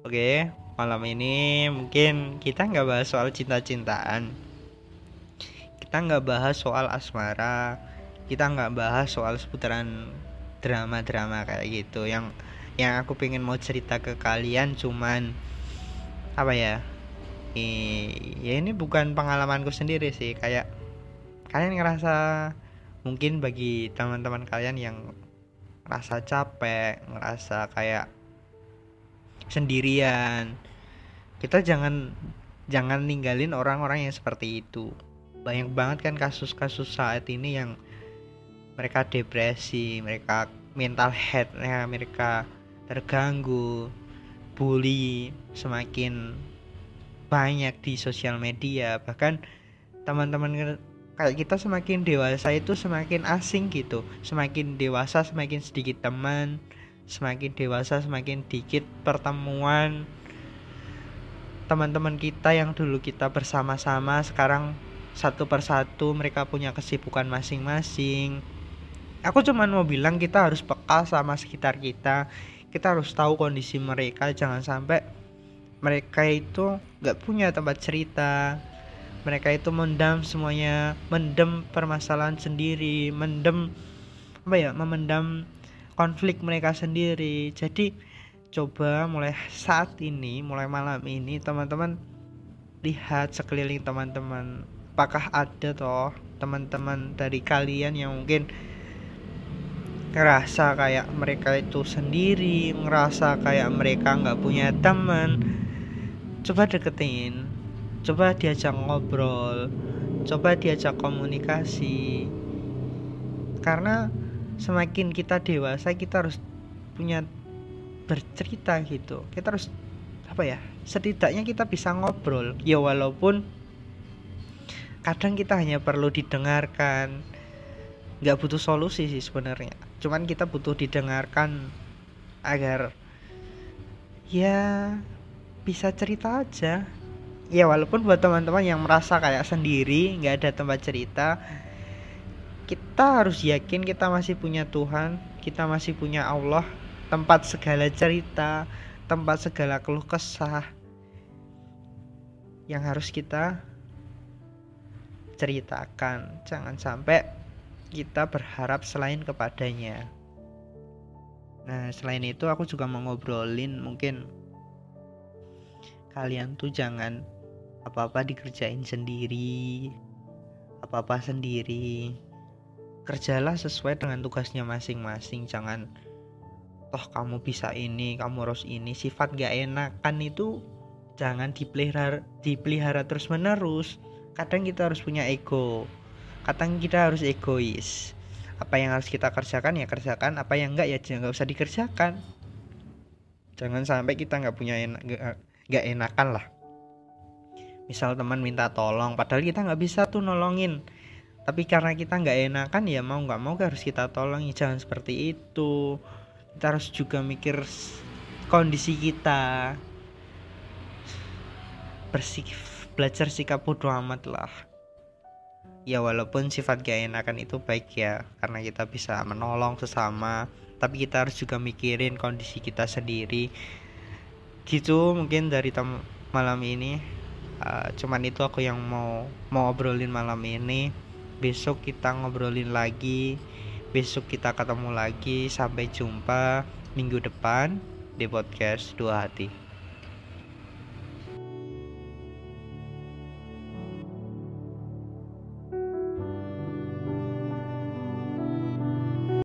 Oke, malam ini mungkin kita nggak bahas soal cinta-cintaan. Kita nggak bahas soal asmara. Kita nggak bahas soal seputaran drama-drama kayak gitu. Yang yang aku pengen mau cerita ke kalian cuman apa ya? Eh, ya ini bukan pengalamanku sendiri sih. Kayak kalian ngerasa mungkin bagi teman-teman kalian yang rasa capek, ngerasa kayak sendirian. Kita jangan jangan ninggalin orang-orang yang seperti itu. Banyak banget kan kasus-kasus saat ini yang mereka depresi, mereka mental health, ya, mereka terganggu, bully semakin banyak di sosial media. Bahkan teman-teman kayak kita semakin dewasa itu semakin asing gitu semakin dewasa semakin sedikit teman semakin dewasa semakin dikit pertemuan teman-teman kita yang dulu kita bersama-sama. Sekarang satu persatu mereka punya kesibukan masing-masing. Aku cuma mau bilang kita harus peka sama sekitar kita. Kita harus tahu kondisi mereka. Jangan sampai mereka itu nggak punya tempat cerita. Mereka itu mendam semuanya mendem permasalahan sendiri mendem apa ya memendam konflik mereka sendiri. Jadi coba mulai saat ini mulai malam ini teman-teman lihat sekeliling teman-teman. Apakah ada toh teman-teman dari kalian yang mungkin ngerasa kayak mereka itu sendiri ngerasa kayak mereka nggak punya teman? Coba deketin coba diajak ngobrol coba diajak komunikasi. Karena semakin kita dewasa kita harus punya bercerita gitu. Kita harus apa ya setidaknya kita bisa ngobrol. Ya walaupun kadang kita hanya perlu didengarkan. Nggak butuh solusi sih sebenarnya. Cuman kita butuh didengarkan agar ya bisa cerita aja. Ya walaupun buat teman-teman yang merasa kayak sendiri nggak ada tempat cerita kita harus yakin kita masih punya Tuhan kita masih punya Allah tempat segala cerita tempat segala keluh kesah yang harus kita ceritakan. Jangan sampai kita berharap selain kepadanya. Nah selain itu aku juga mau ngobrolin mungkin kalian tuh jangan apa-apa dikerjain sendiri apa-apa sendiri kerjalah sesuai dengan tugasnya masing-masing. Jangan toh kamu bisa ini kamu harus ini. Sifat gak enakan itu jangan dipelihara dipelihara terus menerus kadang kita harus punya ego. Kadang kita harus egois. Apa yang harus kita kerjakan ya kerjakan. Apa yang enggak ya jangan usah dikerjakan. Jangan sampai kita nggak punya enak nggak enakan lah. Misal teman minta tolong padahal kita nggak bisa tuh nolongin tapi karena kita nggak enakan ya mau nggak mau harus kita tolong jangan seperti itu. Kita harus juga mikir kondisi kita. Bersik belajar sikap bodoh amat lah. Ya walaupun sifat gak enakan itu baik ya karena kita bisa menolong sesama. Tapi kita harus juga mikirin kondisi kita sendiri. Gitu mungkin dari malam ini. Uh, cuman itu aku yang mau mau obrolin malam ini besok kita ngobrolin lagi. Besok kita ketemu lagi. Sampai jumpa minggu depan di podcast dua hati